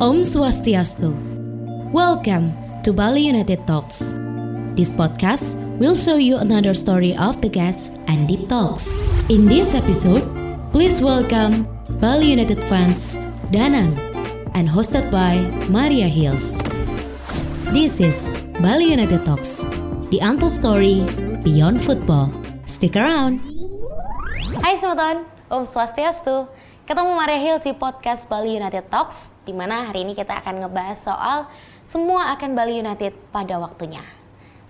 Om Swastiastu. Welcome to Bali United Talks. This podcast will show you another story of the guests and deep talks. In this episode, please welcome Bali United fans Danang and hosted by Maria Hills. This is Bali United Talks, the untold story beyond football. Stick around. Hai Semeton, Om Swastiastu. Ketemu Maria Hill di podcast Bali United Talks, di mana hari ini kita akan ngebahas soal semua akan Bali United pada waktunya.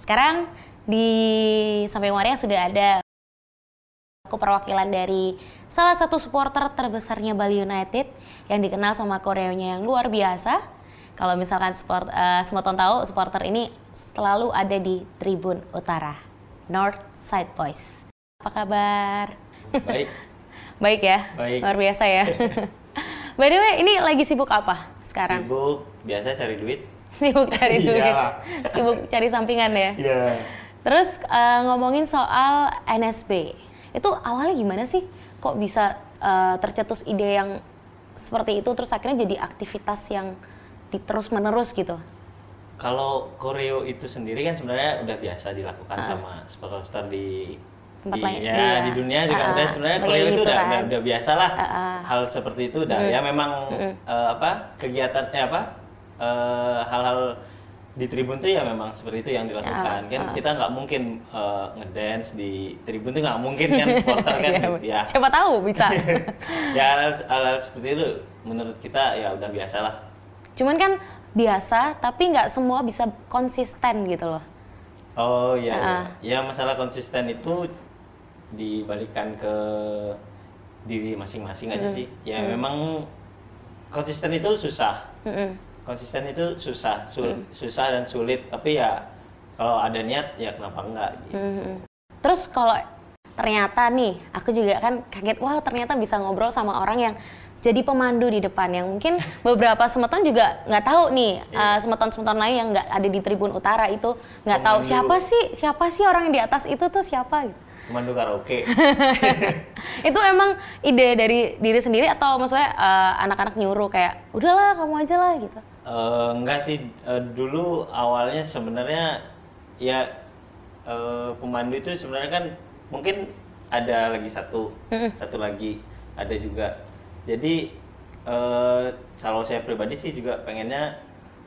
Sekarang di samping Maria sudah ada aku perwakilan dari salah satu supporter terbesarnya Bali United yang dikenal sama koreonya yang luar biasa. Kalau misalkan support, uh, Semeton tahu supporter ini selalu ada di Tribun Utara, North Side Boys. Apa kabar? Baik, Baik ya, Baik. luar biasa ya. By the way, ini lagi sibuk apa sekarang? sibuk biasa cari duit. Sibuk cari duit, Iya. sibuk cari sampingan ya. Iya. Terus eh, ngomongin soal NSB, itu awalnya gimana sih? Kok bisa eh, tercetus ide yang seperti itu, terus akhirnya jadi aktivitas yang terus menerus gitu? Kalau koreo itu sendiri kan sebenarnya udah biasa dilakukan sama supporter di. Tempat di, lain, ya, iya. di dunia juga Ah, udah sebenarnya koreo itu gitu udah, kan. udah, udah biasa lah Ah, ah. hal seperti itu udah ya memang eh, apa kegiatan eh apa eh, hal-hal di tribun tuh ya memang seperti itu yang dilakukan Ah, kan kita nggak mungkin eh, ngedance di tribun tuh nggak mungkin kan supporter kan Iya, ya Siapa tahu bisa. ya hal, hal seperti itu menurut kita ya udah biasa lah Cuman kan biasa, tapi nggak semua bisa konsisten gitu loh. Oh iya, iya. ya masalah konsisten itu dibalikan ke diri masing-masing aja sih. Ya memang konsisten itu susah. Mm-mm. Konsisten itu susah, sul- susah dan sulit. Tapi ya kalau ada niat ya kenapa enggak? Gitu. Mhm. Terus kalau ternyata nih, aku juga kan kaget, wah ternyata bisa ngobrol sama orang yang jadi pemandu di depan yang mungkin beberapa semeton juga nggak tahu nih uh, semeton-semeton lain yang nggak ada di Tribun Utara itu nggak tahu siapa sih siapa sih orang yang di atas itu tuh siapa gitu. Pemandu karaoke. itu emang ide dari diri sendiri atau maksudnya uh, anak-anak nyuruh kayak udahlah kamu aja lah gitu. Eh, enggak sih Eh, dulu awalnya sebenarnya ya eh, pemandu itu sebenarnya kan mungkin ada lagi satu satu lagi ada juga jadi eh, kalau saya pribadi sih juga pengennya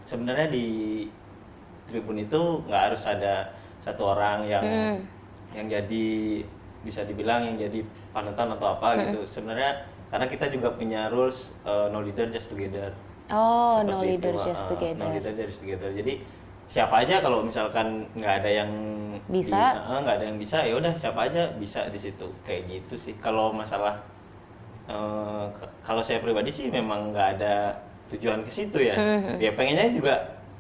sebenarnya di tribun itu nggak harus ada satu orang yang yang jadi bisa dibilang yang jadi panutan atau apa gitu sebenarnya karena kita juga punya rules eh, no leader just together Oh, seperti no itu, leader uh, just uh, together. No leader just together. Jadi siapa aja kalau misalkan nggak ada yang Bisa. uh, nggak ada yang bisa ya udah siapa aja bisa di situ kayak gitu sih. Kalau masalah uh, kalau saya pribadi sih memang nggak ada tujuan ke situ ya. Mm-hmm. Ya pengennya juga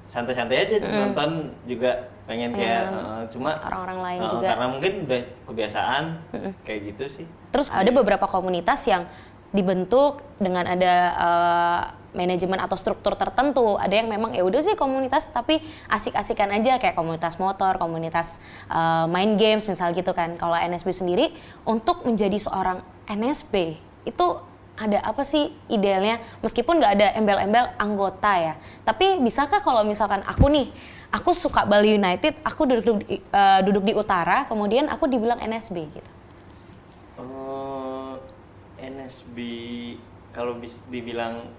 santai-santai aja nonton juga pengen kayak uh, cuma orang-orang lain uh, juga. karena mungkin udah kebiasaan kayak gitu sih. Terus ada beberapa komunitas yang dibentuk dengan ada eh, manajemen atau struktur tertentu. Ada yang memang ya udah sih komunitas tapi asik-asikan aja kayak komunitas motor, komunitas eh, main games misal gitu kan. Kalau NSB sendiri untuk menjadi seorang NSB itu ada apa sih idealnya meskipun nggak ada embel-embel anggota ya. Tapi bisakah kalau misalkan aku nih aku suka Bali United, aku duduk di, eh, duduk di utara, kemudian aku dibilang NSB gitu. Eh, NSB kalau bis- dibilang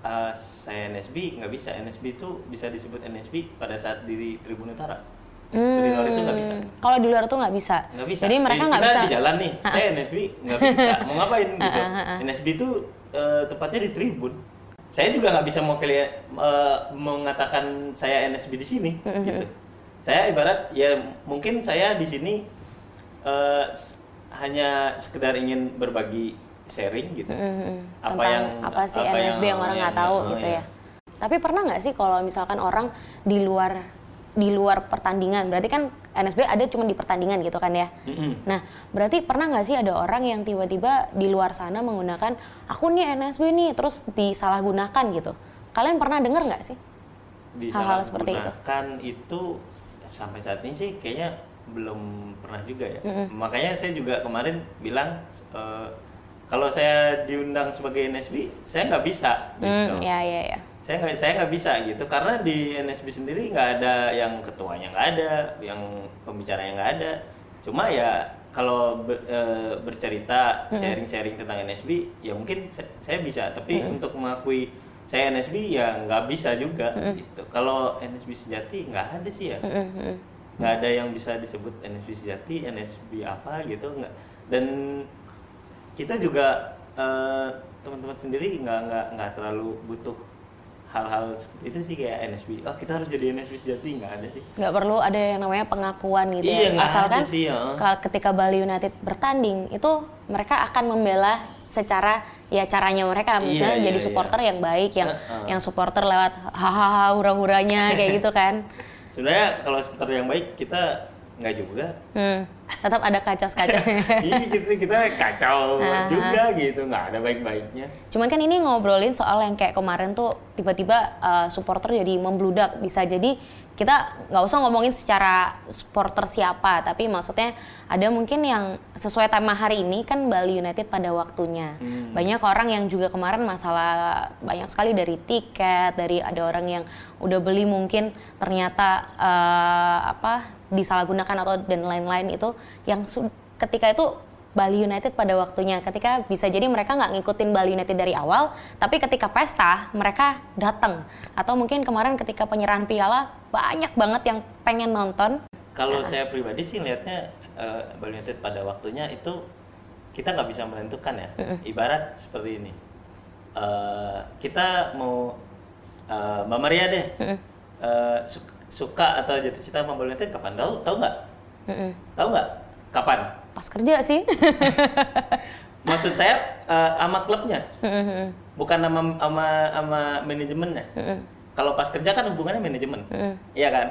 eh, saya NSB nggak bisa. NSB itu bisa disebut NSB pada saat di Tribun Utara. Di luar itu nggak bisa. Hmm, Kalau di luar tuh nggak bisa. nggak bisa. Jadi mereka nggak kita bisa. di jalan nih saya NSB nggak bisa. Mau ngapain? Gitu. NSB itu eh, tempatnya di Tribun saya juga nggak bisa mau kalian eh, mengatakan saya NSB di sini gitu. Saya ibarat ya mungkin saya di sini eh, s- hanya sekedar ingin berbagi sharing gitu. Tentang apa sih apa NSB yang, orang nggak tahu oh, gitu iya. ya. Tapi pernah nggak sih kalau misalkan orang di luar di luar pertandingan, berarti kan NSB ada cuma di pertandingan gitu kan ya. Mm-mm. Nah, berarti pernah nggak sih ada orang yang tiba-tiba di luar sana menggunakan aku nih NSB nih, terus disalahgunakan gitu. Kalian pernah dengar nggak sih? Hal-hal seperti itu. disalahgunakan itu sampai saat ini sih kayaknya belum pernah juga ya. Makanya saya juga kemarin bilang eh, kalau saya diundang sebagai NSB, saya nggak bisa. Gitu. ya ya ya. Saya nggak saya nggak bisa gitu. Karena di NSB sendiri nggak ada yang ketuanya nggak ada yang pembicaranya nggak ada. Cuma ya kalau be- eh, bercerita sharing-sharing tentang NSB ya mungkin sa- saya bisa. Tapi untuk mengakui saya NSB ya nggak bisa juga gitu. Kalau NSB sejati nggak ada sih ya. Nggak ada yang bisa disebut NSB sejati NSB apa gitu nggak. Dan kita juga eh, teman-teman sendiri nggak nggak nggak terlalu butuh hal-hal seperti itu sih kayak NSB oh kita harus jadi NSB sejati nggak ada sih. Nggak perlu ada yang namanya pengakuan gitu Iya, ya asalkan sih, ya. ketika Bali United bertanding itu mereka akan membela secara ya caranya mereka. Iya, misalnya iya, jadi iya. supporter yang baik yang Heeh. yang supporter lewat hahaha hura-huranya kayak gitu kan. Sebenarnya kalau supporter yang baik kita nggak juga. Hmm, tetap ada kacau-kacaunya ini kita kita kacau juga gitu nggak ada baik-baiknya. Cuman kan ini ngobrolin soal yang kayak kemarin tuh tiba-tiba uh, supporter jadi membludak. Bisa jadi kita nggak usah ngomongin secara supporter siapa tapi maksudnya ada mungkin yang sesuai tema hari ini kan Bali United pada waktunya. Banyak orang yang juga kemarin masalah banyak sekali dari tiket dari ada orang yang udah beli mungkin ternyata uh, apa disalahgunakan atau dan lain-lain itu yang ketika itu Bali United pada waktunya. Ketika bisa jadi mereka nggak ngikutin Bali United dari awal tapi ketika pesta mereka datang atau mungkin kemarin ketika penyerahan piala banyak banget yang pengen nonton. Kalau saya pribadi sih lihatnya eh, Bali United pada waktunya itu kita nggak bisa menentukan ya. Ibarat seperti ini. Eh, kita mau eh, Mbak Maria deh. Eh, su- suka atau jatuh cinta sama Bali United kapan? Tahu tahu nggak? Tahu nggak? Kapan? Pas kerja sih. Maksud saya sama klubnya? Bukan sama sama sama manajemennya? Kalau pas kerja kan hubungannya manajemen. Iya kan?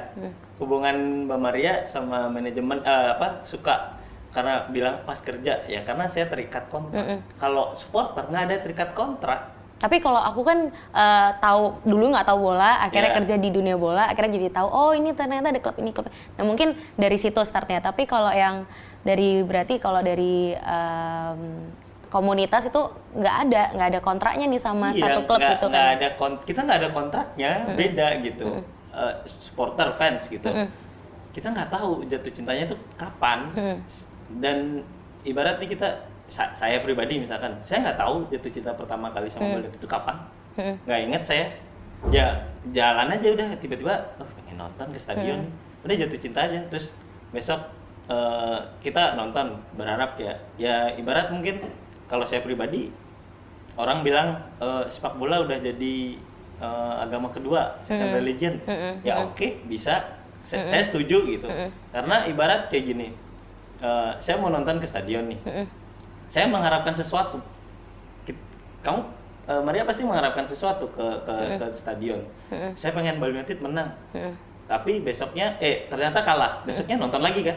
Hubungan Mbak Maria sama manajemen eh, apa suka. Karena bilang pas kerja ya karena saya terikat kontrak. Kalau supporter nggak ada terikat kontrak tapi kalau aku kan eh, tahu dulu nggak tahu bola akhirnya Iya. kerja di dunia bola akhirnya jadi tahu oh ini ternyata ada klub ini klub. Nah mungkin dari situ startnya. Tapi kalau yang dari berarti kalau dari em, komunitas itu nggak ada nggak ada kontraknya nih sama Iya, satu klub gitu kan. ada kon- kita nggak ada kontraknya beda gitu. Eh, supporter fans gitu. Kita nggak tahu jatuh cintanya itu kapan. Dan ibarat nih kita sa- saya pribadi misalkan saya nggak tahu jatuh cinta pertama kali sama United itu kapan. Nggak inget saya. Ya jalan aja udah tiba-tiba oh pengen nonton ke stadion. Udah jatuh cinta aja. Terus besok eh, kita nonton berharap ya. Ya ibarat mungkin kalau saya pribadi orang bilang eh, sepak bola udah jadi eh, agama kedua second religion. Ya oke bisa. Sa- saya setuju gitu. Karena ibarat kayak gini eh, saya mau nonton ke stadion nih saya mengharapkan sesuatu. Kamu eh, Maria pasti mengharapkan sesuatu ke ke, ke stadion. Saya pengen Bali United menang. Tapi besoknya eh ternyata kalah. Besoknya nonton lagi kan?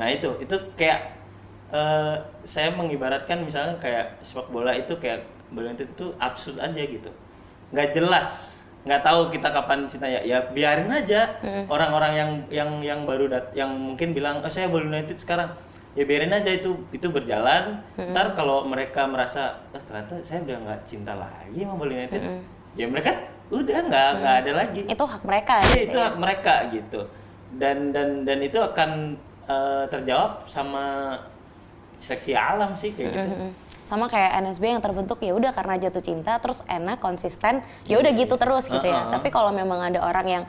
Nah itu. Itu kayak eh, saya mengibaratkan misalnya kayak sepak bola itu kayak Bali United itu absurd aja gitu. Nggak jelas. Nggak tahu kita kapan cinta ya. Ya biarin aja. Orang-orang yang yang yang baru dat yang mungkin bilang oh saya Bali United sekarang ya biarin aja itu itu berjalan. Ntar kalau mereka merasa oh, ternyata saya udah nggak cinta lagi sama Bali United. Ya mereka udah nggak nggak ada lagi. Itu hak mereka gitu itu ya. hak mereka gitu. Dan dan dan itu akan eh, terjawab sama seleksi alam sih kayak gitu. Mm-mm. sama kayak NSB yang terbentuk ya udah karena jatuh cinta terus enak konsisten ya udah gitu terus gitu ya. Uh-uh. tapi kalau memang ada orang yang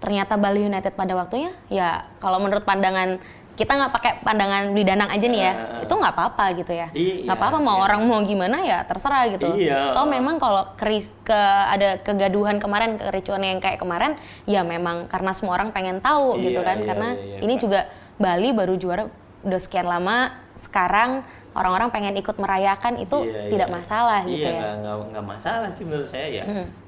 ternyata Bali United pada waktunya ya kalau menurut pandangan kita nggak pakai pandangan beli danang aja nih ya. Uh-uh. itu nggak apa-apa gitu ya. Iya, nggak apa-apa mau iya. orang mau gimana ya terserah gitu. Iya. toh memang kalau keris ke ada kegaduhan kemarin kericuan yang kayak kemarin ya memang karena semua orang pengen tahu gitu Iya, kan. iya, karena iya, iya. ini juga Bali baru juara udah sekian lama sekarang orang-orang pengen ikut merayakan itu Iya, tidak iya. masalah gitu iya, ya. nggak masalah sih menurut saya ya.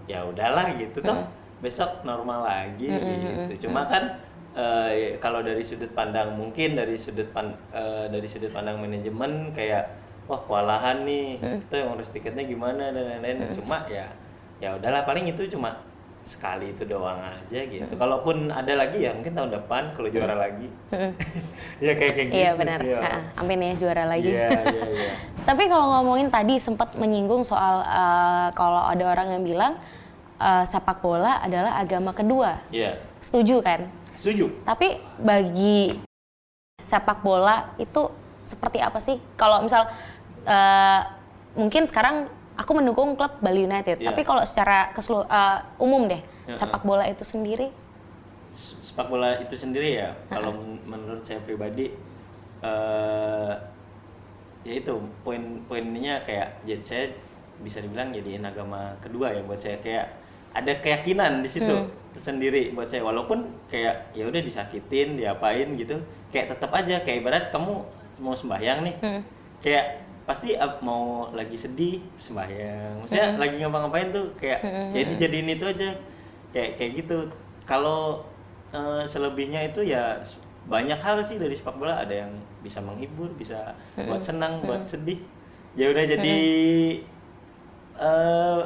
Ya udahlah gitu toh. Besok normal lagi gitu. cuma kan eh, kalau dari sudut pandang mungkin dari sudut pan, eh, dari sudut pandang manajemen kayak wah kewalahan nih. Itu yang urus tiketnya gimana dan lain-lain. Cuma ya ya udahlah paling itu cuma sekali itu doang aja gitu. Kalaupun ada lagi ya mungkin tahun depan kalau juara lagi. Ya kayak kayak gitu iya benar. sih, ya. Amin ya juara lagi. Iya iya iya. Tapi kalau ngomongin tadi sempat menyinggung soal eh, kalau ada orang yang bilang eh, sepak bola adalah agama kedua. Iya. Setuju kan? Setuju. Tapi bagi sepak bola itu seperti apa sih? Kalau misal eh, mungkin sekarang aku mendukung klub Bali United, Iya. tapi kalau secara keselu- eh, umum deh, Heeh. sepak bola itu sendiri sepak bola itu sendiri ya kalau men- menurut saya pribadi eh ya itu poin-poinnya kayak jadi saya bisa dibilang jadiin agama kedua ya buat saya kayak ada keyakinan di situ tersendiri buat saya. Walaupun kayak ya udah disakitin diapain gitu kayak tetap aja. Kayak ibarat kamu mau sembahyang nih kayak pasti mau lagi sedih sembahyang. Maksudnya lagi ngapa-ngapain tuh kayak jadi jadiin itu aja. Kayak kayak gitu. Kalau eh, selebihnya itu ya banyak hal sih dari sepak bola. Ada yang bisa menghibur bisa buat senang buat sedih. Ya udah jadi eh,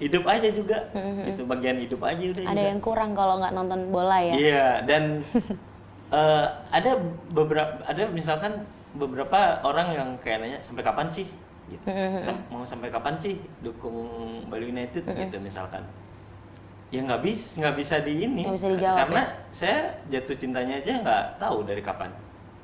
hidup aja juga itu bagian hidup aja udah ada juga. yang kurang kalau nggak nonton bola ya. Iya, dan eh, ada beberapa ada misalkan beberapa orang yang kayak nanya sampai kapan sih gitu. Sam- mau sampai kapan sih dukung Bali United gitu misalkan. Ya nggak bisa nggak bisa di ini bisa dijawab, ya? karena saya jatuh cintanya aja nggak tahu dari kapan.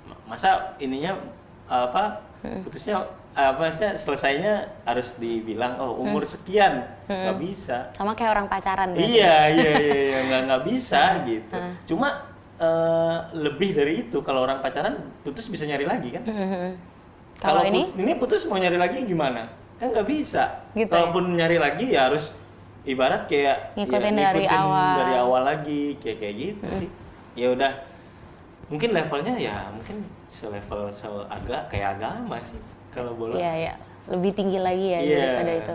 Ma- Masa ininya apa putusnya apa sih selesainya harus dibilang oh umur sekian nggak bisa Sama kayak orang pacaran. Iya, iya, iya, iya, nggak nggak bisa gitu. Cuma eh, lebih dari itu kalau orang pacaran putus bisa nyari lagi kan? Mhm. Kalau ini ini putus mau nyari lagi gimana? Kan nggak bisa. Gitu ya? Kalaupun nyari lagi ya harus ibarat kayak ya, Ngikutin dari awal. dari awal lagi kayak kayak gitu sih. Ya udah mungkin levelnya ya mungkin selevel agak kayak agama sih kalau bola. Iya, iya. Lebih tinggi lagi ya Iya. daripada itu.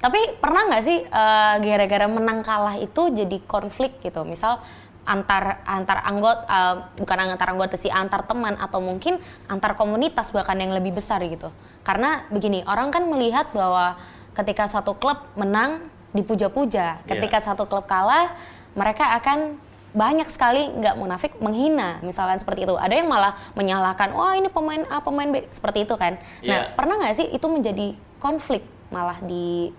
Tapi pernah nggak sih eh, gara-gara menang kalah itu jadi konflik gitu? Misal antar antar anggota eh, bukan antar anggota sih antar teman atau mungkin antar komunitas bahkan yang lebih besar gitu. Karena begini, orang kan melihat bahwa ketika satu klub menang dipuja-puja, ketika satu klub kalah mereka akan banyak sekali nggak munafik menghina misalnya seperti itu ada yang malah menyalahkan wah ini pemain A pemain B seperti itu kan nah Iya. pernah nggak sih itu menjadi konflik malah di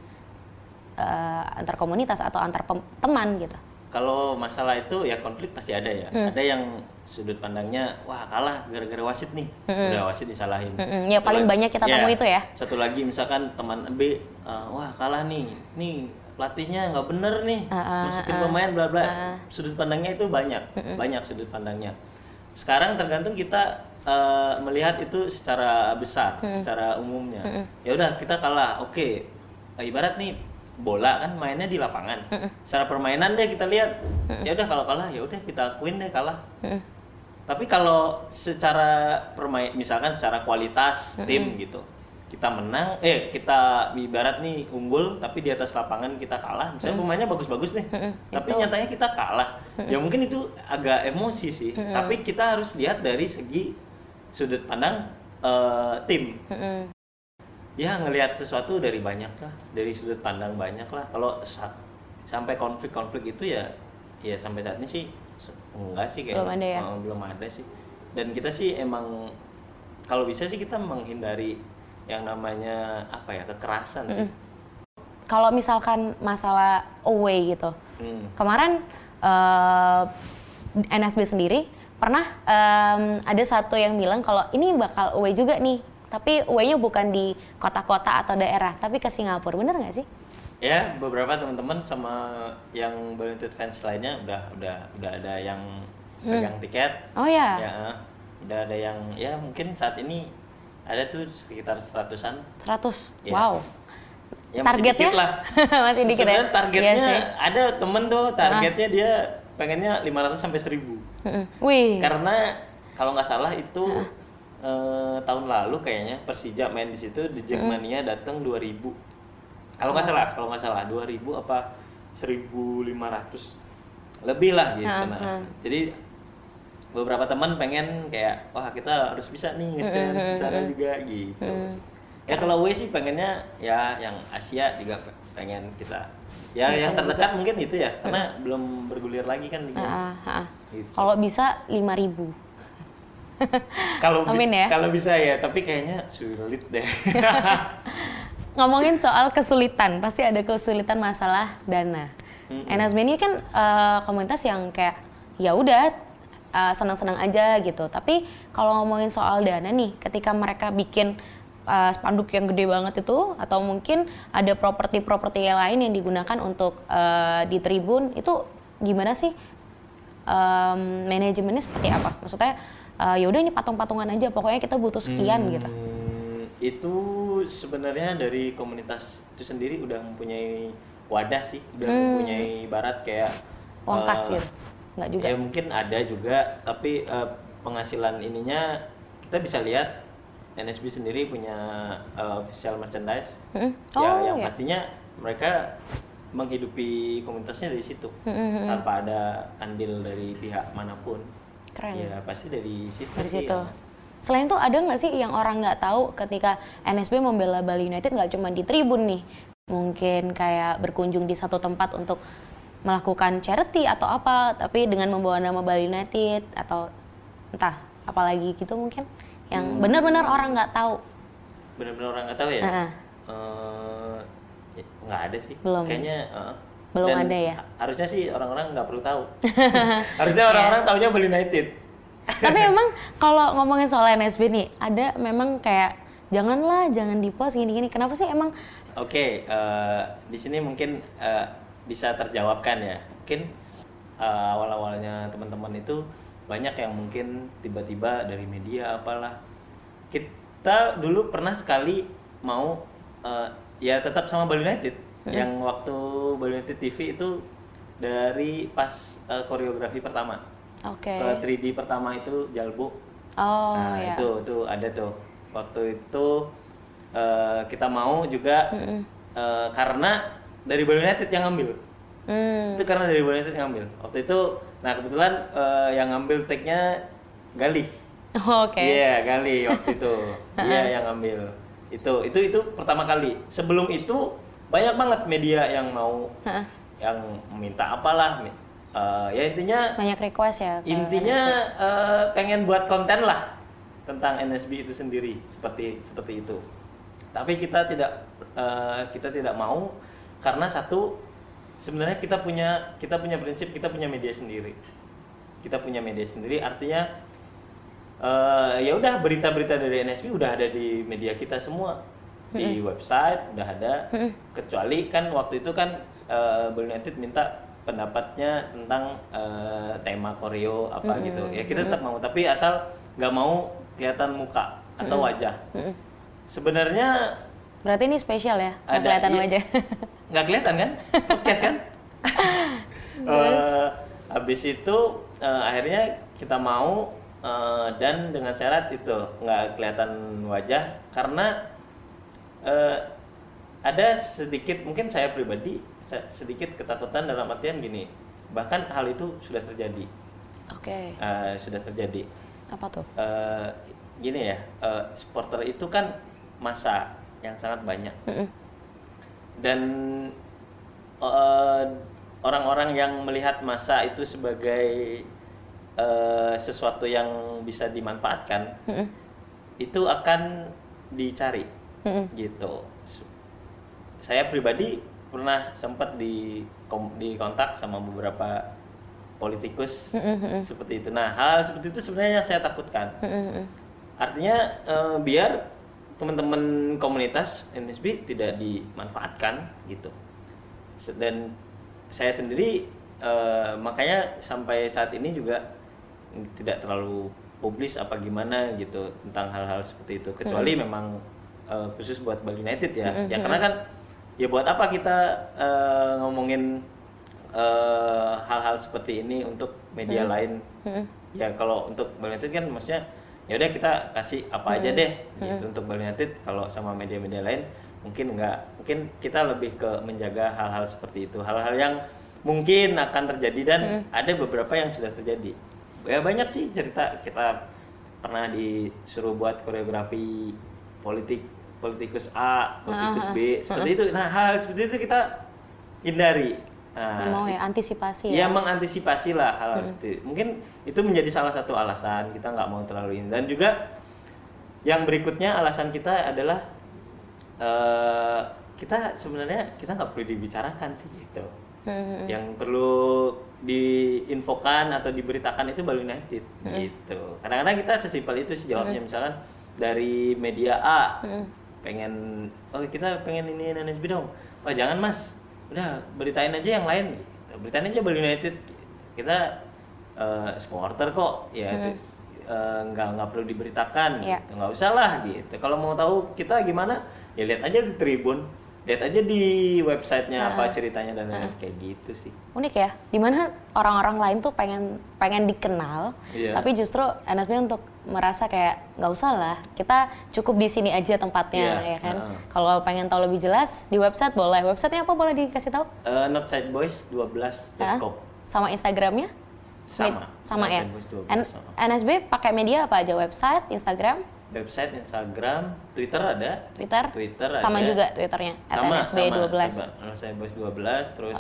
eh, antar komunitas atau antar teman gitu Kalau masalah itu ya konflik pasti ada ya. Hmm. Ada yang sudut pandangnya wah kalah gara-gara wasit nih. Udah wasit disalahin. Mm-mm. Ya, Satu paling lagi- banyak kita temui itu ya. Satu lagi misalkan teman B uh, wah kalah nih. Nih pelatihnya nggak bener nih. Ah, ah, Masukin ah. pemain bla bla. Ah. Sudut pandangnya itu banyak. Banyak sudut pandangnya. Sekarang tergantung kita uh, melihat itu secara besar, secara umumnya. Ya udah kita kalah. Oke. Ibarat nih bola kan mainnya di lapangan. Secara permainan deh kita lihat. Ya udah kalau kalah ya udah kita akuin deh kalah. Tapi kalau secara permain misalkan secara kualitas tim gitu. Kita menang, eh kita ibarat nih unggul tapi di atas lapangan kita kalah. Misalnya pemainnya bagus-bagus nih. Tapi nyatanya kita kalah. Ya mungkin itu agak emosi sih. Tapi kita harus lihat dari segi sudut pandang eh, tim ya ngelihat sesuatu dari banyak lah dari sudut pandang banyak lah kalau sa- sampai konflik-konflik itu ya ya sampai saat ini sih enggak sih kayaknya Belum ada ya? Oh, belum ada sih dan kita sih emang kalau bisa sih kita menghindari yang namanya apa ya kekerasan sih. Kalau misalkan masalah away gitu. Hmm. kemarin eh, NSB sendiri pernah em, ada satu yang bilang kalau ini bakal away juga nih tapi away-nya bukan di kota-kota atau daerah tapi ke Singapura. Bener nggak sih? Ya beberapa teman-teman sama yang United fans lainnya udah udah udah ada yang pegang tiket. Oh ya? Ya udah ada yang ya mungkin saat ini ada tuh sekitar seratusan 100 Iya. wow Ya, masih Targetnya? dikit lah. Masih dikit ya? Targetnya Iya sih. ada temen tuh targetnya dia pengennya 500 sampai 1000. Mm-mm. wih Karena kalau nggak salah itu eh, tahun lalu kayaknya Persija main di situ di Jackmania datang 2000. Kalau nggak salah, kalau nggak salah 2000 apa 1500 lebih lah gitu. Ah, Nah, ah. jadi beberapa teman pengen kayak wah kita harus bisa nih ngechance di sana juga gitu. Ya kalau gue sih pengennya ya yang Asia juga pe- pengen kita. Ya Ya, yang terdekat mungkin itu ya karena belum bergulir lagi kan. Gitu. kalau bisa 5000 Kalau bi- Amin ya. kalau bisa ya, tapi kayaknya sulit deh. ngomongin soal kesulitan pasti ada kesulitan masalah dana NSB ini kan uh, komunitas yang kayak ya udah uh, senang-senang aja gitu. Tapi kalau ngomongin soal dana nih, ketika mereka bikin uh, spanduk yang gede banget itu atau mungkin ada properti-properti lain yang digunakan untuk uh, di tribun itu gimana sih um, manajemennya seperti apa? Maksudnya uh, ya udah ini patung-patungan aja pokoknya kita butuh sekian gitu. Hmm, Itu sebenarnya dari komunitas itu sendiri udah mempunyai wadah sih, udah mempunyai barat kayak Uang eh, kas gitu. Nggak juga. Ya mungkin ada juga, tapi eh, penghasilan ininya kita bisa lihat NSB sendiri punya eh, official merchandise. Mm-mm. ya Oh, yang ya. pastinya mereka menghidupi komunitasnya dari situ tanpa ada andil dari pihak mana pun. Keren. Ya pasti dari situ. dari sih situ. yang- Selain itu ada nggak sih yang orang nggak tahu ketika NSB membela Bali United nggak cuma di tribun nih, mungkin kayak berkunjung di satu tempat untuk melakukan charity atau apa, tapi dengan membawa nama Bali United atau entah apalagi gitu mungkin yang benar-benar orang nggak tahu. benar-benar orang nggak tahu ya Heeh. Eh, nggak ada sih Belum. kayaknya eh. Belum Dan ada ya? ha- harusnya sih orang-orang nggak perlu tahu harusnya orang-orang taunya Bali United tapi memang kalau ngomongin soal NSB nih, ada memang kayak janganlah jangan di post gini-gini. Kenapa sih emang oke eh, di sini mungkin eh, bisa terjawabkan ya. Mungkin eh, awal-awalnya teman-teman itu banyak yang mungkin tiba-tiba dari media apalah. Kita dulu pernah sekali mau eh, ya tetap sama Bali United. Yang waktu Bali United TV itu dari pas eh, koreografi pertama. Oke. ke 3D pertama itu Jalbu Oh nah ya. itu itu ada tuh. Waktu itu eh, kita mau juga eh, karena dari Bali United yang ngambil Hmm. itu karena dari Bali United yang ngambil waktu itu nah kebetulan eh, yang ngambil tag-nya Gali Oke. Iya, Gali waktu itu. Iya yang ngambil. Itu itu itu pertama kali. Sebelum itu banyak banget media yang mau Heeh. yang minta apalah. eh, ya intinya Banyak request ya. intinya eh, pengen buat konten lah tentang NSB itu sendiri seperti seperti itu. Tapi kita tidak eh, kita tidak mau karena satu sebenarnya kita punya kita punya prinsip kita punya media sendiri. Kita punya media sendiri artinya eh, ya udah berita-berita dari NSB udah ada di media kita semua. Di website udah ada. Kecuali kan waktu itu kan Bali United minta pendapatnya tentang eh, tema koreo apa gitu. Ya kita tetap mau tapi asal nggak mau kelihatan muka atau wajah. Sebenarnya Berarti ini spesial ya, nggak Ada, kelihatan iya. wajah. nggak kelihatan kan? Podcast kan? Eh, habis itu eh, akhirnya kita mau eh, dan dengan syarat itu nggak kelihatan wajah. Karena eh, ada sedikit mungkin saya pribadi se- sedikit ketakutan dalam artian gini. Bahkan hal itu sudah terjadi. Oke, Eh, sudah terjadi. Apa tuh? Eh, gini ya eh, supporter itu kan masa yang sangat banyak Mm-mm. dan eh, orang-orang yang melihat masa itu sebagai eh, sesuatu yang bisa dimanfaatkan Mm-mm. itu akan dicari Mm-mm. gitu saya pribadi pernah sempat di kom- di kontak sama beberapa politikus Mm-mm. seperti itu nah hal seperti itu sebenarnya yang saya takutkan Mm-mm. Artinya eh, biar teman-teman komunitas NSB tidak dimanfaatkan gitu. Dan saya sendiri eh, makanya sampai saat ini juga tidak terlalu publis apa gimana gitu tentang hal-hal seperti itu kecuali memang eh, khusus buat Bali United ya. Ya karena kan ya buat apa kita eh, ngomongin eh, hal-hal seperti ini untuk media lain Mm-mm. ya kalau untuk Bali United kan maksudnya ya udah kita kasih apa aja deh gitu untuk Bali United. Kalau sama media-media lain mungkin enggak mungkin kita lebih ke menjaga hal-hal seperti itu. Hal-hal yang mungkin akan terjadi dan ada beberapa yang sudah terjadi. Ya banyak sih cerita. Kita pernah disuruh buat koreografi politik politikus A politikus B seperti itu. Nah hal seperti itu kita hindari. Nah, mau ya antisipasi ya ya. mengantisipasi lah hal, hal seperti itu. Mungkin itu menjadi salah satu alasan kita nggak mau terlalu ini. Dan juga yang berikutnya alasan kita adalah eh, kita sebenarnya kita nggak perlu dibicarakan sih gitu. Yang perlu diinfokan atau diberitakan itu Bali United gitu. Kadang-kadang kita sesimpel itu sih jawabnya misalkan dari media A pengen oh kita pengen ini NSB dong. Wah jangan mas, udah beritain aja yang lain. Gitu. Beritain aja Bali United. Kita eh, supporter kok, ya itu, eh, nggak nggak perlu diberitakan, Iya. gitu. nggak usah lah gitu. Kalau mau tahu kita gimana, ya lihat aja di Tribun, lihat aja di websitenya apa ceritanya dan lain-lain. kayak gitu sih. Unik ya, di mana orang-orang lain tuh pengen pengen dikenal, Iya. tapi justru NSB untuk merasa kayak nggak usah lah, kita cukup di sini aja tempatnya Iya, ya kan. heeh. Kalau pengen tahu lebih jelas di website boleh. Websitenya apa boleh dikasih tahu? Eh, Northsideboys12.com Sama Instagramnya? Sama. Sama ya. Northsideboys12 N-. NSB pakai media apa aja? Website, Instagram, Website, Instagram, Twitter ada. Twitter? Twitter sama ada. juga Twitternya sama @nsb12. sama Northsideboys12 terus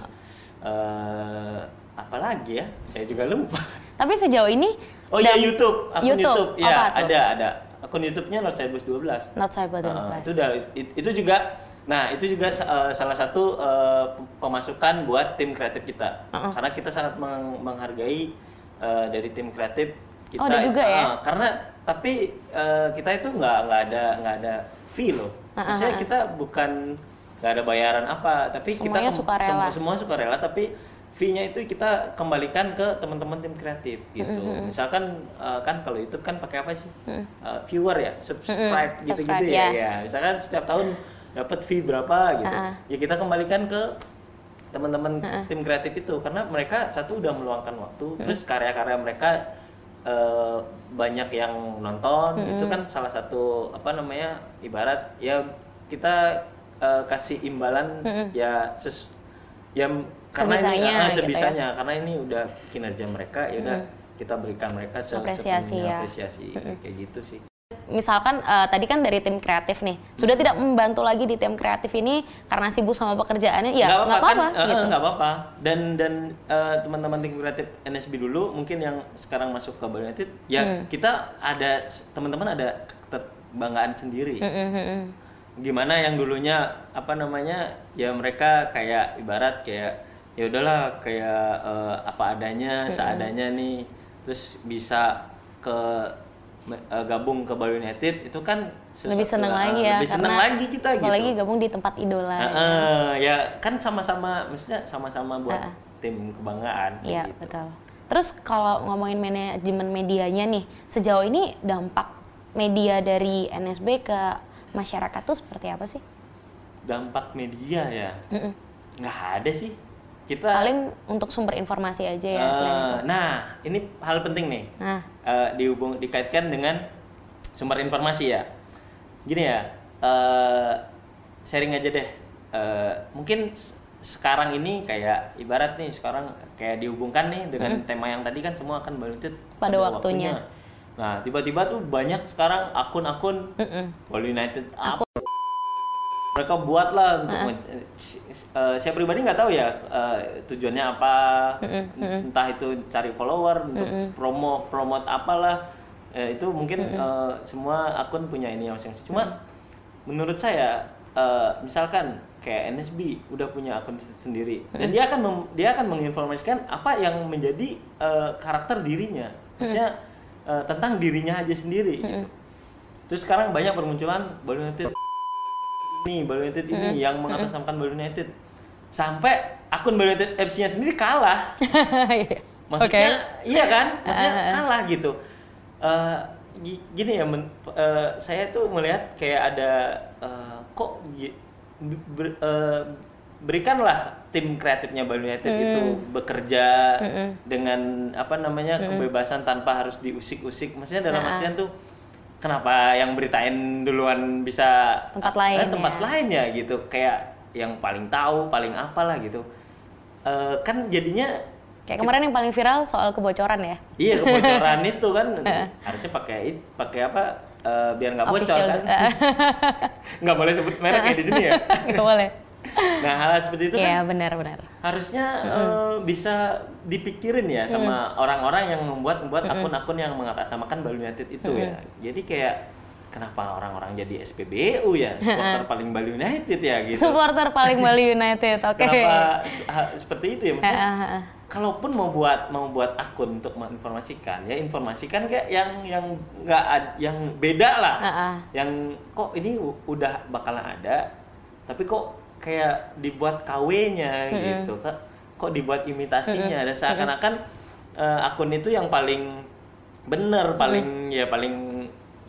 eh apa lagi ya? Saya juga lupa. Tapi sejauh ini Oh iya YouTube, akun YouTube, YouTube, ya ada ada. Akun YouTube-nya Northsideboys12. Not Cyber Uh, itu udah it- itu juga nah itu juga uh, salah satu uh, pemasukan buat tim kreatif kita Uh-uh. karena kita sangat meng- menghargai uh, dari tim kreatif kita Oh, ada juga ya? uh, karena tapi uh, kita itu nggak nggak ada nggak ada fee loh Uh-uh, maksudnya kita bukan nggak ada bayaran apa tapi Semuanya kita sukarela. semua, semua sukarela tapi fee-nya itu kita kembalikan ke teman-teman tim kreatif gitu. Misalkan uh, kan kalau YouTube kan pakai apa sih? Uh, viewer ya, subscribe gitu-gitu subscribe, ya. ya. ya. Misalkan setiap tahun dapat fee berapa gitu. Uh-uh. Ya kita kembalikan ke teman-teman tim kreatif itu karena mereka satu udah meluangkan waktu, terus karya-karya mereka uh, banyak yang nonton, itu kan salah satu apa namanya ibarat ya kita uh, kasih imbalan ya ses ya karena Sebisanya ini, ah, gitu ya. sebisanya karena ini udah kinerja mereka ya udah kita berikan mereka se- Apresiasi ya. apresiasi kayak gitu sih misalkan eh, tadi kan dari tim kreatif nih sudah tidak membantu lagi di tim kreatif ini karena sibuk sama pekerjaannya? Ya nggak kan, apa-apa eh, gitu. nggak apa-apa. Dan dan eh, teman-teman tim kreatif NSB dulu mungkin yang sekarang masuk ke Bali United ya Hmm. kita ada teman-teman ada kebanggaan sendiri. Mm, mm, mm, mm. gimana yang dulunya apa namanya ya mereka kayak ibarat kayak ya udahlah kayak eh, apa adanya seadanya nih. Terus bisa ke eh, gabung ke Bali United itu kan lebih seneng eh, lagi ya lebih seneng karena lagi kita gitu apalagi gabung di tempat idola eh, ya kan sama-sama maksudnya sama-sama buat Ah. tim kebanggaan Iya gitu. betul. Terus kalau ngomongin manajemen medianya nih, sejauh ini dampak media dari NSB ke masyarakat tuh seperti apa sih? dampak media ya Mm-mm. nggak ada sih kita Paling untuk sumber informasi aja ya eh, selain itu. nah ini hal penting nih. Nah, eh, dihubung dikaitkan dengan sumber informasi ya. Gini ya eh, sharing aja deh. Eh, mungkin sekarang ini kayak ibarat nih sekarang kayak dihubungkan nih dengan tema yang tadi kan semua akan balikin Pada waktunya. nah tiba-tiba tuh banyak sekarang akun-akun mm-mm. Bali United apa mereka buat lah untuk men- eh, saya pribadi nggak tahu ya eh, tujuannya apa. Entah itu cari follower untuk promo promote apalah. Eh, itu mungkin eh, semua akun punya ini masing-masing. Cuma menurut saya eh, misalkan kayak NSB udah punya akun sendiri dan dia akan mem- dia akan menginformasikan apa yang menjadi eh, karakter dirinya. Maksudnya eh, tentang dirinya aja sendiri gitu. Terus sekarang banyak bermunculan Bali United ini, Bali United ini yang mengatasnamakan Bali United. Sampai akun Bali United FC-nya sendiri kalah. Maksudnya iya kan? Maksudnya kalah gitu. Gi- gini ya, men- eh, saya tuh melihat kayak ada eh, kok ber- eh, berikanlah tim kreatifnya Bali United itu bekerja dengan apa namanya kebebasan tanpa harus diusik-usik. Maksudnya dalam artian tuh kenapa yang beritain duluan bisa Tempat eh, lain tempat ya. lain ya gitu. Kayak yang paling tahu paling apalah gitu. Eh, kan jadinya Kayak kemarin yang paling viral soal kebocoran ya. iya kebocoran itu kan. Harusnya pakai pakai apa eh, biar nggak bocor kan? nggak boleh sebut merek ya di sini ya? Nggak boleh. Nah hal seperti itu kan Iya benar-benar. harusnya eh, bisa dipikirin ya sama orang-orang yang membuat membuat akun-akun yang mengatasnamakan Bali United itu ya. Jadi kayak kenapa orang-orang jadi SPBU ya? Supporter paling Bali United ya gitu. Supporter paling Bali United, oke. kenapa ha- seperti itu ya? Maksudnya kalaupun mau buat mau buat akun untuk menginformasikan ya informasikan kayak yang yang nggak yang beda lah. Yang kok ini udah bakalan ada tapi kok kayak dibuat KW-nya gitu kok kok dibuat imitasinya? Dan seakan-akan eh, akun itu yang paling bener paling ya paling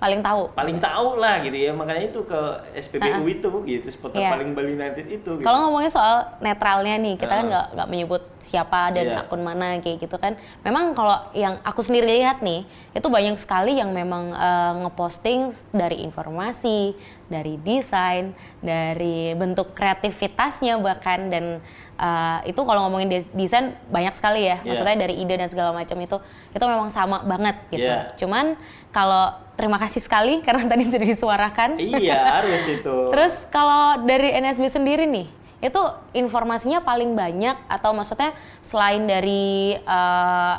Paling tahu. paling tahu lah gitu ya makanya itu ke SPBU itu gitu supporter Iya. paling Bali United itu gitu. Kalau ngomongin soal netralnya nih, kita kan nggak nggak menyebut siapa dan Iya. akun mana kayak gitu kan. Memang kalau yang aku sendiri lihat nih, itu banyak sekali yang memang eh, ngeposting dari informasi, dari desain, dari bentuk kreativitasnya bahkan dan eh, itu kalau ngomongin des- desain banyak sekali ya. Iya. Maksudnya dari ide dan segala macam itu itu memang sama banget gitu. Iya. Cuman kalau terima kasih sekali karena tadi sudah disuarakan. iya harus itu Terus kalau dari NSB sendiri nih, itu informasinya paling banyak atau maksudnya selain dari eh,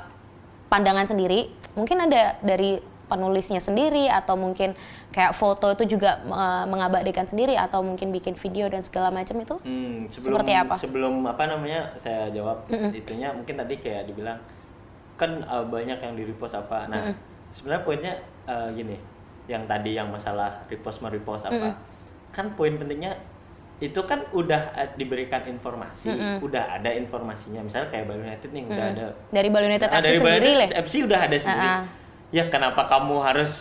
pandangan sendiri, mungkin ada dari penulisnya sendiri atau mungkin kayak foto itu juga eh, mengabadikan sendiri atau mungkin bikin video dan segala macam itu? Hmm, sebelum Seperti apa? sebelum apa namanya saya jawab itunya mungkin tadi kayak dibilang kan uh, banyak yang di repost apa. Nah, sebenarnya poinnya uh, gini, yang tadi yang masalah repost merepost apa. Kan poin pentingnya itu kan udah uh, diberikan informasi, udah ada informasinya. Misalnya kayak Bali United nih udah ada Dari Bali United Ah, FC dari Bali sendiri United lah. FC udah ada sendiri. Ah, ah. Ya kenapa kamu harus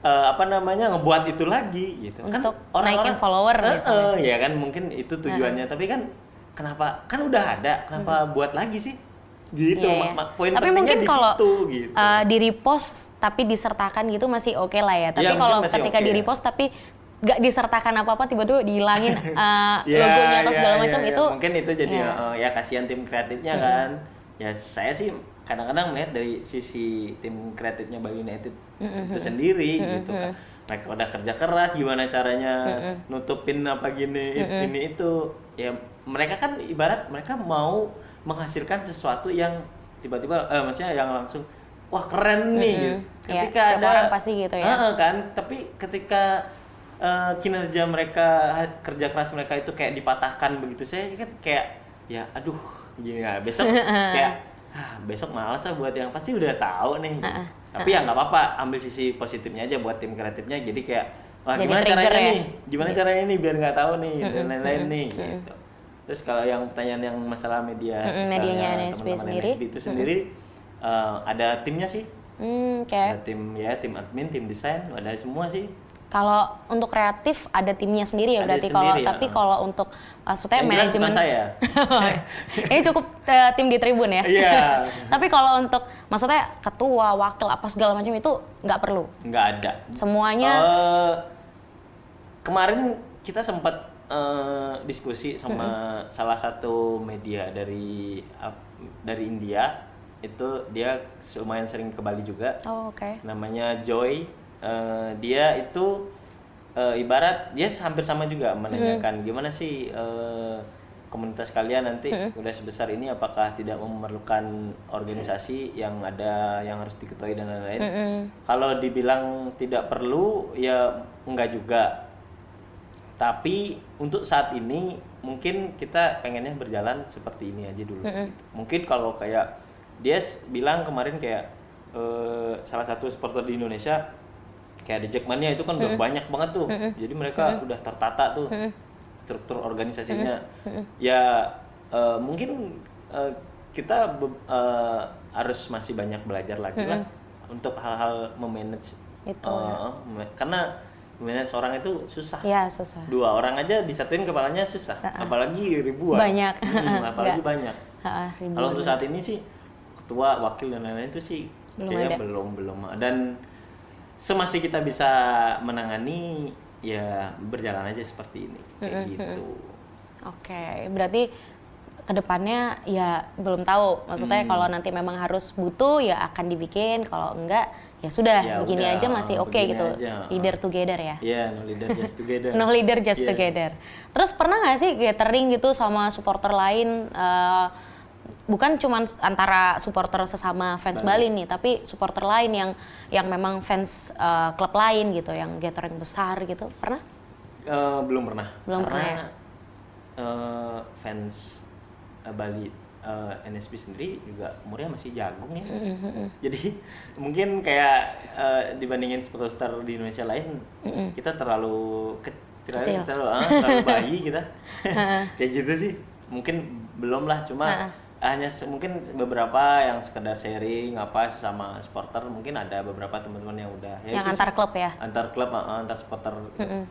eh, apa namanya ngebuat itu lagi gitu? Untuk naikin follower Eh, misalnya. eh, ya kan mungkin itu tujuannya. Tapi kan kenapa? Kan udah ada. Kenapa buat lagi sih? Gitu. Hmm. Iya, iya. Ma- ma- Poin tapi mungkin kalau gitu. uh, di repost tapi disertakan gitu masih oke lah ya. Tapi Iya, mungkin kalau ketika oke. di repost tapi nggak disertakan apa apa tiba-tiba dihilangin uh, Ya, logonya atau ya, segala ya, macam ya. itu mungkin itu jadi ya. eh, ya kasihan tim kreatifnya kan. Ya saya sih kadang-kadang melihat dari sisi tim kreatifnya Bali United itu sendiri gitu kan. Mereka udah kerja keras gimana caranya nutupin apa gini ini itu ya mereka kan ibarat mereka mau menghasilkan sesuatu yang tiba-tiba eh maksudnya yang langsung wah keren nih gitu. Ya, ketika setiap ada orang pasti gitu ya. Heeh, kan? Tapi ketika eh, kinerja mereka kerja keras mereka itu kayak dipatahkan begitu saya kan kayak ya aduh gini ya besok kayak ah, besok malas lah buat yang pasti udah tahu nih. Tapi ya nggak apa-apa ambil sisi positifnya aja buat tim kreatifnya jadi kayak wah Jadi gimana caranya ya? nih? Gimana caranya nih biar nggak tahu nih dan lain-lain nih gitu terus kalau yang pertanyaan yang masalah media Mm-mm, sosialnya medianya NSB sendiri. NSB itu sendiri eh, ada timnya sih Hmm, oke. ada tim ya tim admin tim desain ada semua sih Kalau untuk kreatif ada timnya sendiri ya Ada berarti kalau ya. tapi kalau untuk maksudnya Yang jelas manajemen saya. ini cukup eh, tim di tribun ya. Iya. tapi kalau untuk maksudnya ketua, wakil apa segala macam itu nggak perlu. nggak ada Semuanya Eh, kemarin kita sempat eh, diskusi sama salah satu media dari dari India. Itu dia lumayan sering ke Bali juga. Oh, oke. namanya Joy. Eh, dia itu eh, ibarat dia hampir sama juga menanyakan gimana sih eh, komunitas kalian nanti udah sebesar ini? Apakah tidak memerlukan organisasi yang ada yang harus diketuai dan lain-lain? Kalau dibilang tidak perlu ya enggak juga tapi untuk saat ini mungkin kita pengennya berjalan seperti ini aja dulu gitu. mungkin kalau kayak dia bilang kemarin kayak eh, salah satu supporter di Indonesia kayak The Jackmania itu kan udah banyak banget tuh. Jadi mereka udah tertata tuh struktur organisasinya. Ya eh, mungkin eh, kita eh, harus masih banyak belajar lagi lah untuk hal-hal memanage Itu, eh, me- karena manage orang itu susah. Ya susah. dua orang aja disatuin kepalanya susah. Apalagi ribuan. Banyak. Hmm, apalagi Nggak. banyak. Kalau untuk saat ini sih ketua wakil dan lain-lain itu sih Belum kayaknya ada. belum belum. Dan semasih kita bisa menangani ya berjalan aja seperti ini. Kayak gitu. Oke, berarti ke depannya ya belum tahu. Maksudnya Hmm. kalau nanti memang harus butuh ya akan dibikin. Kalau enggak ya sudah Ya begini udah, aja masih oke begini gitu. aja. Leader together ya. ya no leader just together No leader just Iya. together. Terus pernah nggak sih gathering gitu sama supporter lain? eh, bukan cuma antara supporter sesama fans Bali nih, tapi supporter lain yang yang memang fans uh, klub lain gitu, yang gathering besar gitu. Pernah? Uh, belum pernah. Belum Karena, pernah ya? uh, fans uh, Bali uh, NSB sendiri juga umurnya masih jagung ya. Jadi mungkin kayak uh, dibandingin supporter di Indonesia lain, kita terlalu ke- Kecil. terlalu terlalu, ah, terlalu bayi kita. kayak gitu sih. Mungkin belum lah, cuma hanya mungkin beberapa yang sekedar sharing apa sama supporter mungkin ada beberapa teman-teman yang udah ya yang antar klub ya? antar klub uh, antar supporter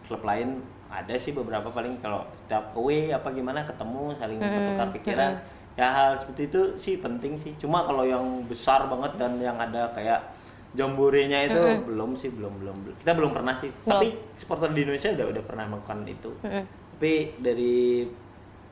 klub lain ada sih beberapa paling kalau setiap away apa gimana ketemu saling bertukar pikiran. ya hal seperti itu sih penting sih. Cuma kalau yang besar banget dan yang ada kayak jamborenya itu belum sih belum belum. Belum. kita belum pernah sih. Tapi supporter di Indonesia udah udah pernah melakukan itu. Tapi dari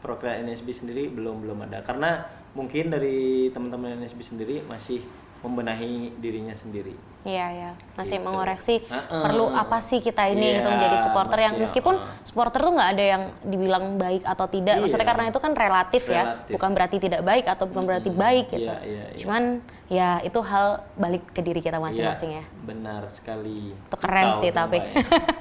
program NSB sendiri belum belum ada. Karena mungkin dari teman-teman NSB sendiri masih membenahi dirinya sendiri Iya ya, masih Gitu. mengoreksi Heeh. perlu apa sih kita ini Iya, gitu menjadi supporter yang meskipun heeh. supporter tuh nggak ada yang dibilang baik atau tidak, maksudnya Iya. karena itu kan relatif, ya, Relatif. bukan berarti tidak baik atau bukan berarti baik gitu. Iya, iya, iya. Cuman ya itu hal balik ke diri kita masing-masing Iya, ya. benar sekali Itu keren Tahu sih tapi. Ya.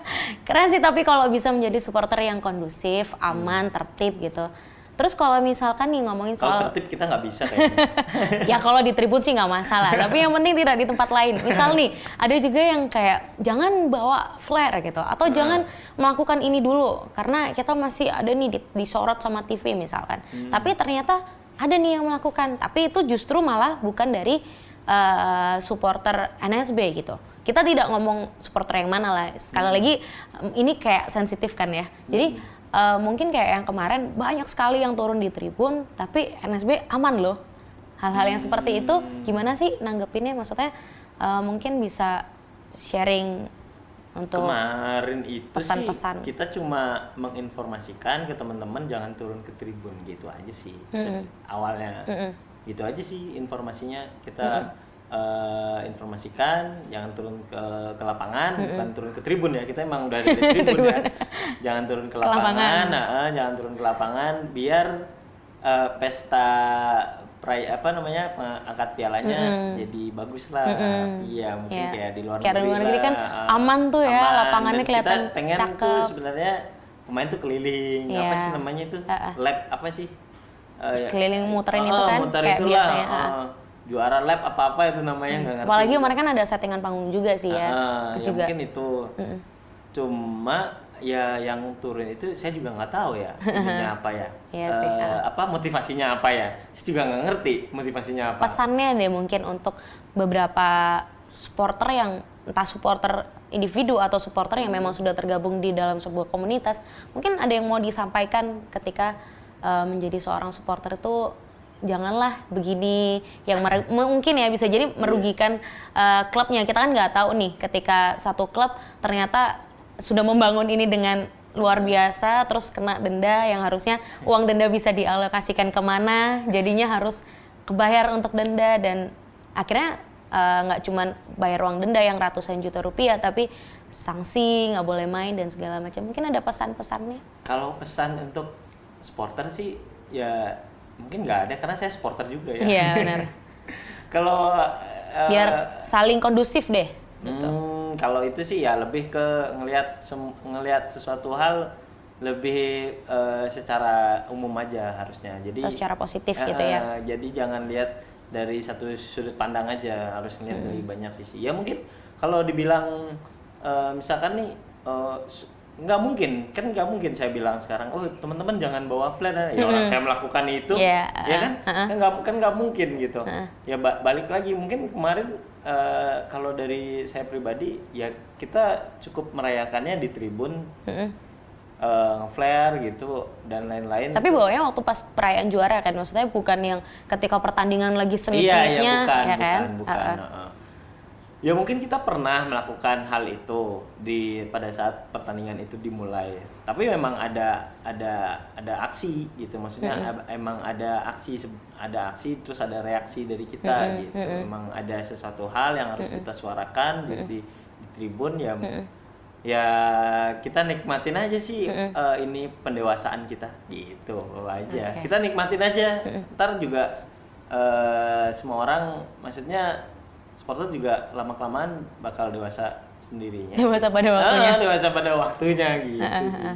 keren sih tapi kalau bisa menjadi supporter yang kondusif, aman, tertib gitu. Terus kalau misalkan nih ngomongin kalau soal tertib kita nggak bisa kayaknya. Ya kalau di tribun sih nggak masalah. Tapi yang penting tidak di tempat lain. Misal nih ada juga yang kayak jangan bawa flare gitu. Atau jangan melakukan ini dulu karena kita masih ada nih di- disorot sama TV misalkan. Tapi ternyata ada nih yang melakukan. Tapi itu justru malah bukan dari eh, supporter NSB gitu. Kita tidak ngomong supporter yang mana lah. Sekali lagi em, ini kayak sensitif kan ya. Jadi eh, mungkin kayak yang kemarin banyak sekali yang turun di tribun tapi NSB aman loh. Hal-hal yang seperti itu gimana sih nanggepinnya? Maksudnya eh, mungkin bisa sharing untuk kemarin itu pesan-pesan. sih kita cuma menginformasikan ke teman-teman jangan turun ke tribun gitu aja sih. Se- awalnya. Gitu aja sih informasinya. Kita eh, informasikan jangan turun ke ke lapangan bukan turun ke tribun ya kita emang udah dari tribun ya jangan turun ke lapangan. lapangan nah, jangan turun ke lapangan biar eh, pesta pray apa namanya angkat pialanya jadi bagus lah iya mungkin Iya. kayak di luar Kayak di negeri luar negeri kan Ah, aman tuh ya, aman. lapangannya Dan kelihatan kita pengen tuh cakep. sebenarnya pemain tuh keliling apa Iya. sih namanya itu Ah, ah. lab apa sih ya. Keliling muterin Ah, itu kan, muter kayak itulah, biasanya, ah. ah. Juara lab apa apa itu namanya nggak ngerti. Apalagi kemarin kan ada settingan panggung juga sih ya Ah, itu ya juga. mungkin itu. Cuma ya yang turun itu saya juga nggak tahu ya ininya apa ya. Iya sih, Eh, ah. apa motivasinya apa ya. Saya juga nggak ngerti motivasinya apa. Pesannya deh mungkin untuk beberapa supporter yang entah supporter individu atau supporter yang memang sudah tergabung di dalam sebuah komunitas mungkin ada yang mau disampaikan ketika uh, menjadi seorang supporter itu janganlah begini yang mungkin ya bisa jadi merugikan uh, klubnya. Kita kan nggak tahu nih ketika satu klub ternyata sudah membangun ini dengan luar biasa terus kena denda yang harusnya uang denda bisa dialokasikan ke mana jadinya harus kebayar untuk denda dan akhirnya eh, nggak cuman bayar uang denda yang ratusan juta rupiah tapi sanksi nggak boleh main dan segala macam. Mungkin ada pesan-pesannya? Kalau pesan untuk supporter sih ya mungkin nggak ada karena saya supporter juga ya iya benar kalau eh, biar saling kondusif deh gitu. Hmm, kalau itu sih ya lebih ke ngelihat ngelihat sesuatu hal lebih eh, secara umum aja harusnya. Jadi Atau secara positif Eh, gitu ya. Jadi jangan lihat dari satu sudut pandang aja, harus ngelihat Hmm. dari banyak sisi. Ya mungkin kalau dibilang eh, misalkan nih su- nggak mungkin kan nggak mungkin saya bilang sekarang oh teman-teman jangan bawa flare ya orang saya melakukan itu Iya, ya kan uh-uh. kan nggak kan nggak mungkin gitu ya ba- balik lagi mungkin kemarin eh, kalau dari saya pribadi ya kita cukup merayakannya di tribun Mm-mm. eh, flare gitu dan lain-lain Tapi bawanya waktu pas perayaan juara kan, maksudnya bukan yang ketika pertandingan lagi iya sengit-sengitnya, iya bukan ya kan? bukan bukan Uh-uh. heeh. Ya mungkin kita pernah melakukan hal itu di pada saat pertandingan itu dimulai. Tapi memang ada ada ada aksi gitu. Maksudnya ab- emang ada aksi ada aksi terus ada reaksi dari kita gitu. memang ada sesuatu hal yang harus kita suarakan di, di, di tribun. Ya ya kita nikmatin aja sih eh, ini pendewasaan kita. Gitu aja. Kita nikmatin aja. Ntar juga eh, semua orang maksudnya supporter juga lama kelamaan bakal dewasa sendirinya. Dewasa pada waktunya. Ah, dewasa pada waktunya gitu sih.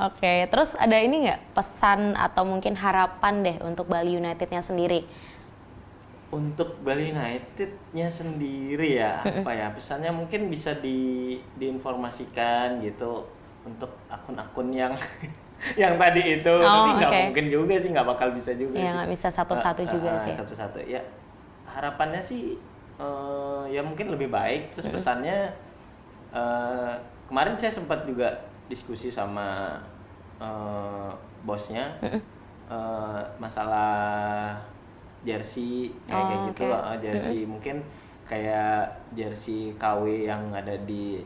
Oke, terus ada ini nggak pesan atau mungkin harapan deh untuk Bali Unitednya sendiri? Untuk Bali United-nya sendiri ya, apa ya pesannya mungkin bisa di diinformasikan gitu untuk akun-akun yang yang tadi itu, Oh, tapi nggak oke. mungkin juga sih, nggak bakal bisa juga Ya sih. nggak bisa satu-satu Ah, juga ah, sih. Satu-satu ya. Harapannya sih eh, ya mungkin lebih baik. Terus pesannya eh, kemarin saya sempat juga diskusi sama eh, bosnya. Eh, masalah jersey kayak kayak Oh, gitu oke. ah, jersey mungkin kayak jersey KW yang ada di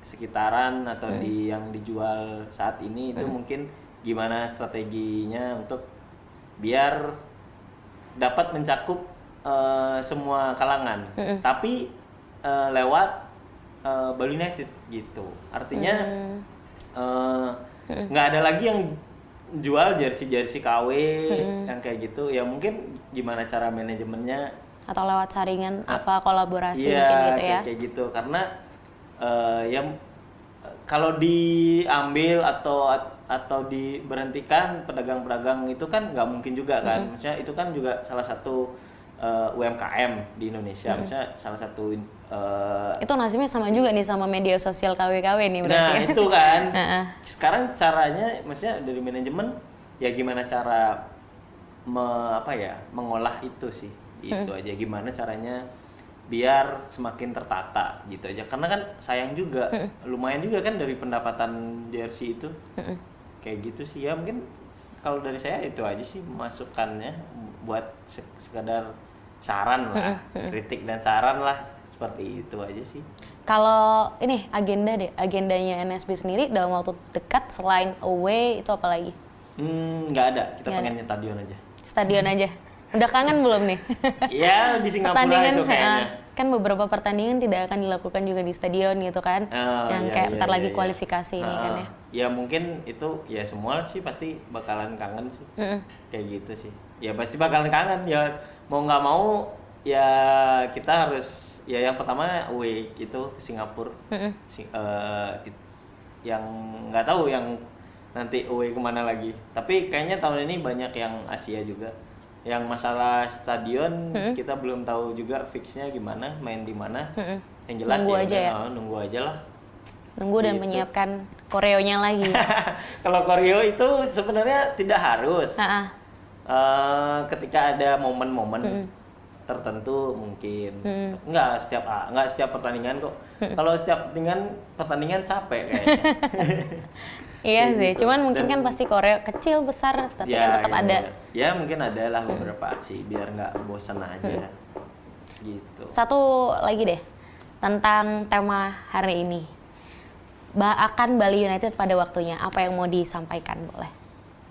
sekitaran atau di yang dijual saat ini. Itu mungkin gimana strateginya untuk biar dapat mencakup eh, semua kalangan. Tapi eh, lewat eh, Bali United gitu. Artinya nggak ada lagi yang jual jersey jersey KW yang kayak gitu. Ya mungkin gimana cara manajemennya? Atau lewat saringan apa kolaborasi Iya, mungkin gitu ya? kayak, kayak gitu. Karena eh, ya kalau diambil atau atau diberhentikan pedagang-pedagang itu kan nggak mungkin juga kan. Maksudnya itu kan juga salah satu eh, UMKM di Indonesia. Maksudnya salah satu eh, Itu nasibnya sama juga nih sama media sosial KW-KW nih berarti nah ya? itu kan. Sekarang caranya maksudnya dari manajemen ya gimana cara me- apa ya mengolah itu sih. Itu aja. Gimana caranya biar semakin tertata gitu aja. Karena kan sayang juga. Lumayan juga kan dari pendapatan jersey itu. Kayak gitu sih. Ya mungkin kalau dari saya itu aja sih masukannya buat se- sekadar saran lah kritik dan saran lah seperti itu aja sih Kalau ini agenda deh, agendanya NSB sendiri dalam waktu dekat selain away itu apa lagi? Hmm, nggak ada. Kita Nggak pengen stadion aja. Stadion aja. Udah kangen belum nih? ya di Singapura pertandingan itu kayaknya. kan beberapa pertandingan tidak akan dilakukan juga di stadion gitu kan. Oh, yang iya, kayak iya, bentar iya, lagi iya. kualifikasi ini Ah, kan ya. Ya mungkin itu ya semua sih pasti bakalan kangen sih. Kayak gitu sih. Ya pasti bakalan kangen ya mau nggak mau ya kita harus ya yang pertama away itu ke Singapura. Si- eh, it- yang nggak tahu yang nanti away ke mana lagi. Tapi kayaknya tahun ini banyak yang Asia juga. Yang masalah stadion kita belum tahu juga fixnya gimana, main di mana. Yang jelas Nunggu ya, aja ya? oh, nunggu aja lah. Nunggu dan Gitu. menyiapkan koreonya lagi. Kalau koreo itu sebenarnya tidak harus. Ah, ah. Eh, ketika ada momen-momen tertentu mungkin. Enggak setiap ah, enggak setiap pertandingan kok. Kalau setiap pertandingan pertandingan capek kayaknya. Iya Kayak sih, gitu. cuman mungkin Dan- kan pasti koreo kecil besar tapi kan tetap ya, ada. Ya mungkin ada lah beberapa sih biar nggak bosan aja. Gitu. Satu lagi deh tentang tema hari ini. Ba akan Bali United pada waktunya. Apa yang mau disampaikan boleh?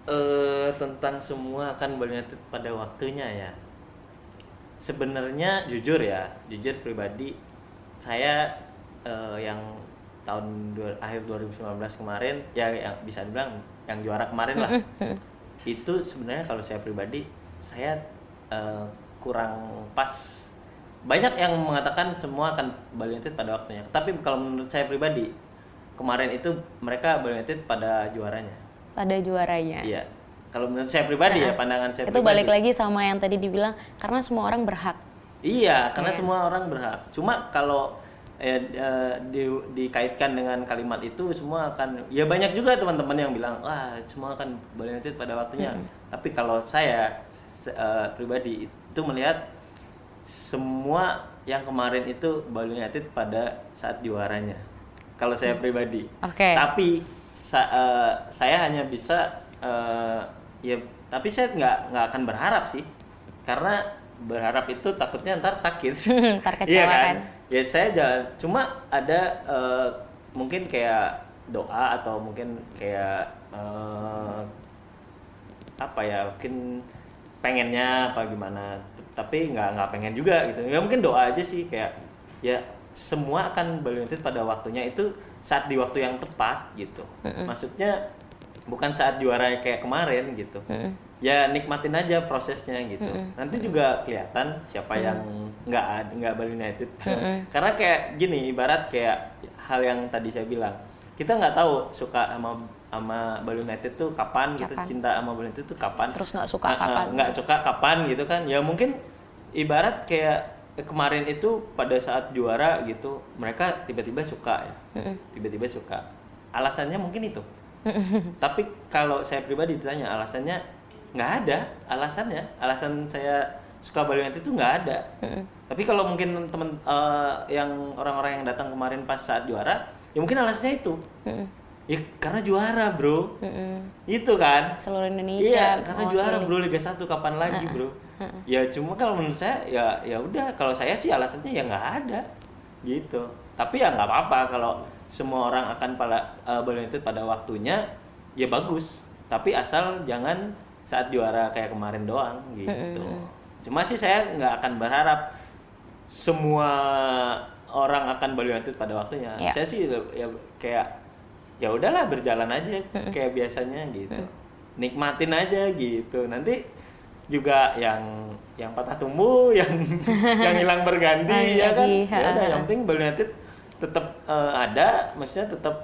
Eh tentang semua akan United pada waktunya ya. Sebenarnya jujur ya, jujur pribadi saya eh, yang tahun dua- akhir 2019 kemarin ya yang bisa dibilang yang juara kemarin lah. Itu sebenarnya kalau saya pribadi saya eh, kurang pas. Banyak yang mengatakan semua akan Bali United pada waktunya. Tapi kalau menurut saya pribadi kemarin itu mereka Bali United pada juaranya. Pada juaranya. Iya. Kalau menurut saya pribadi ya, pandangan saya Itu pribadi. balik lagi sama yang tadi dibilang karena semua orang berhak. Iya, karena semua orang berhak. Cuma kalau eh, eh, di- dikaitkan dengan kalimat itu semua akan ya banyak juga teman-teman yang bilang wah semua akan United pada waktunya. Tapi kalau saya se- eh, pribadi itu melihat semua yang kemarin itu Bali United pada saat juaranya. Kalau saya pribadi. Oke. Tapi sa- eh, saya hanya bisa eh, ya tapi saya nggak nggak akan berharap sih. Karena berharap itu takutnya ntar sakit. Ntar Iya kecewa kan? Kan? ya saya jalan. Cuma ada eh, mungkin kayak doa atau mungkin kayak eh, apa ya mungkin pengennya apa gimana. Tapi nggak nggak pengen juga gitu. Ya mungkin doa aja sih kayak ya semua akan United pada waktunya. Itu saat di waktu yang tepat gitu maksudnya bukan saat juara kayak kemarin gitu ya nikmatin aja prosesnya gitu. Nanti juga kelihatan siapa yang nggak nggak Bali United. Karena kayak gini, ibarat kayak hal yang tadi saya bilang, kita nggak tahu suka sama sama Bali United tuh kapan, gitu Kapan. cinta sama Bali United tuh kapan. Terus nggak suka ah, kapan. nggak suka kapan gitu kan? Ya mungkin ibarat kayak kemarin itu pada saat juara gitu, mereka tiba-tiba suka ya, tiba-tiba suka. Alasannya mungkin itu. Tapi kalau saya pribadi ditanya alasannya nggak ada alasannya. Alasan saya suka Bali United itu nggak ada. Tapi kalau mungkin teman eh, yang orang-orang yang datang kemarin pas saat juara, ya mungkin alasannya itu. Ya karena juara bro, itu kan. Seluruh Indonesia. Iya, karena mewakili. juara bro Liga 1 kapan lagi bro? Ya cuma kalau menurut saya ya ya udah kalau saya sih alasannya ya nggak ada gitu. Tapi ya nggak apa-apa kalau semua orang akan pada uh, Bali United pada waktunya ya bagus. Tapi asal jangan saat juara kayak kemarin doang gitu. Cuma sih saya nggak akan berharap semua orang akan Bali United pada waktunya. Ya. Saya sih ya kayak ya udahlah berjalan aja kayak biasanya gitu. Nikmatin aja gitu. Nanti juga yang yang patah tumbuh yang yang hilang berganti Lagi, ya kan? ya udah yang penting Bali United tetap eh, ada maksudnya tetap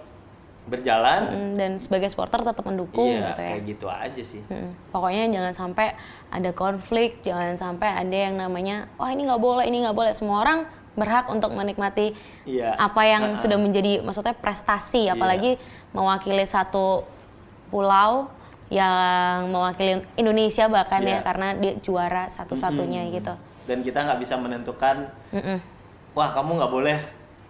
berjalan. Mm, dan sebagai supporter tetap mendukung iya gitu ya. kayak gitu aja sih. Mm, Pokoknya jangan sampai ada konflik, jangan sampai ada yang namanya, wah ini nggak boleh, ini nggak boleh. Semua orang berhak untuk menikmati Iya. apa yang Ha-ha. sudah menjadi, maksudnya prestasi, Iya. apalagi mewakili satu pulau yang mewakili Indonesia bahkan ya, Iya. karena dia juara satu-satunya Mm-mm. gitu. dan kita nggak bisa menentukan Mm-mm. wah kamu nggak boleh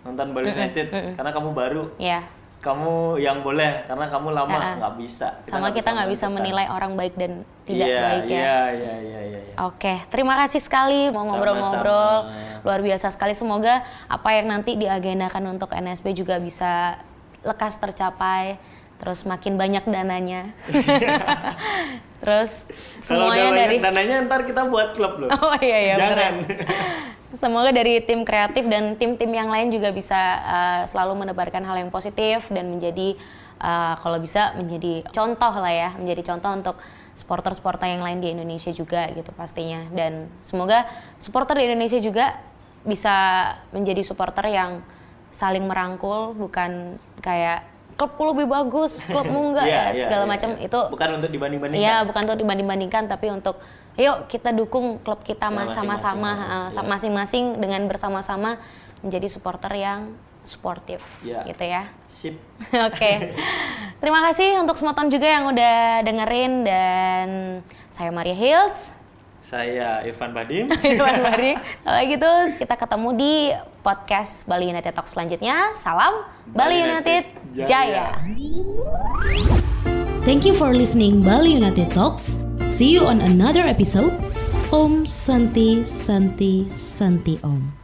nonton Bali United karena kamu baru Ya, kamu yang boleh karena kamu lama nggak bisa sama kita nggak bisa menentukan. menilai orang baik dan tidak iya, baik ya. iya iya iya iya iya. Oke, terima kasih sekali mau ngobrol-ngobrol. Luar biasa sekali. Semoga apa yang nanti diagendakan untuk NSB juga bisa lekas tercapai. Terus makin banyak dananya. Terus semuanya dari dananya ntar kita buat klub loh. Oh iya iya Jangan. Semoga dari tim kreatif dan tim-tim yang lain juga bisa uh, selalu menebarkan hal yang positif dan menjadi uh, kalau bisa menjadi contoh lah ya, menjadi contoh untuk supporter-supporter yang lain di Indonesia juga gitu pastinya. Dan semoga supporter di Indonesia juga bisa menjadi supporter yang saling merangkul, bukan kayak klubku lebih bagus, klubmu enggak Iya, ya, iya, segala iya, macam iya. itu bukan untuk dibanding-bandingkan. Iya, bukan untuk dibanding-bandingkan, tapi untuk yuk kita dukung klub kita Ya, mas- sama-sama, masing-masing, uh, sa- iya. masing-masing dengan bersama-sama menjadi supporter yang sportif, Iya. gitu ya. Sip. Oke, terima kasih untuk Semoton juga yang udah dengerin dan saya Maria Hills, Saya Irfan Badim. Irwan Bari. Kalau gitu kita ketemu di podcast Bali United Talk selanjutnya. Salam Bali, Bali United, United Jaya. Jaya. Thank you for listening Bali United Talks. See you on another episode. Om Santi Santi Santi Om.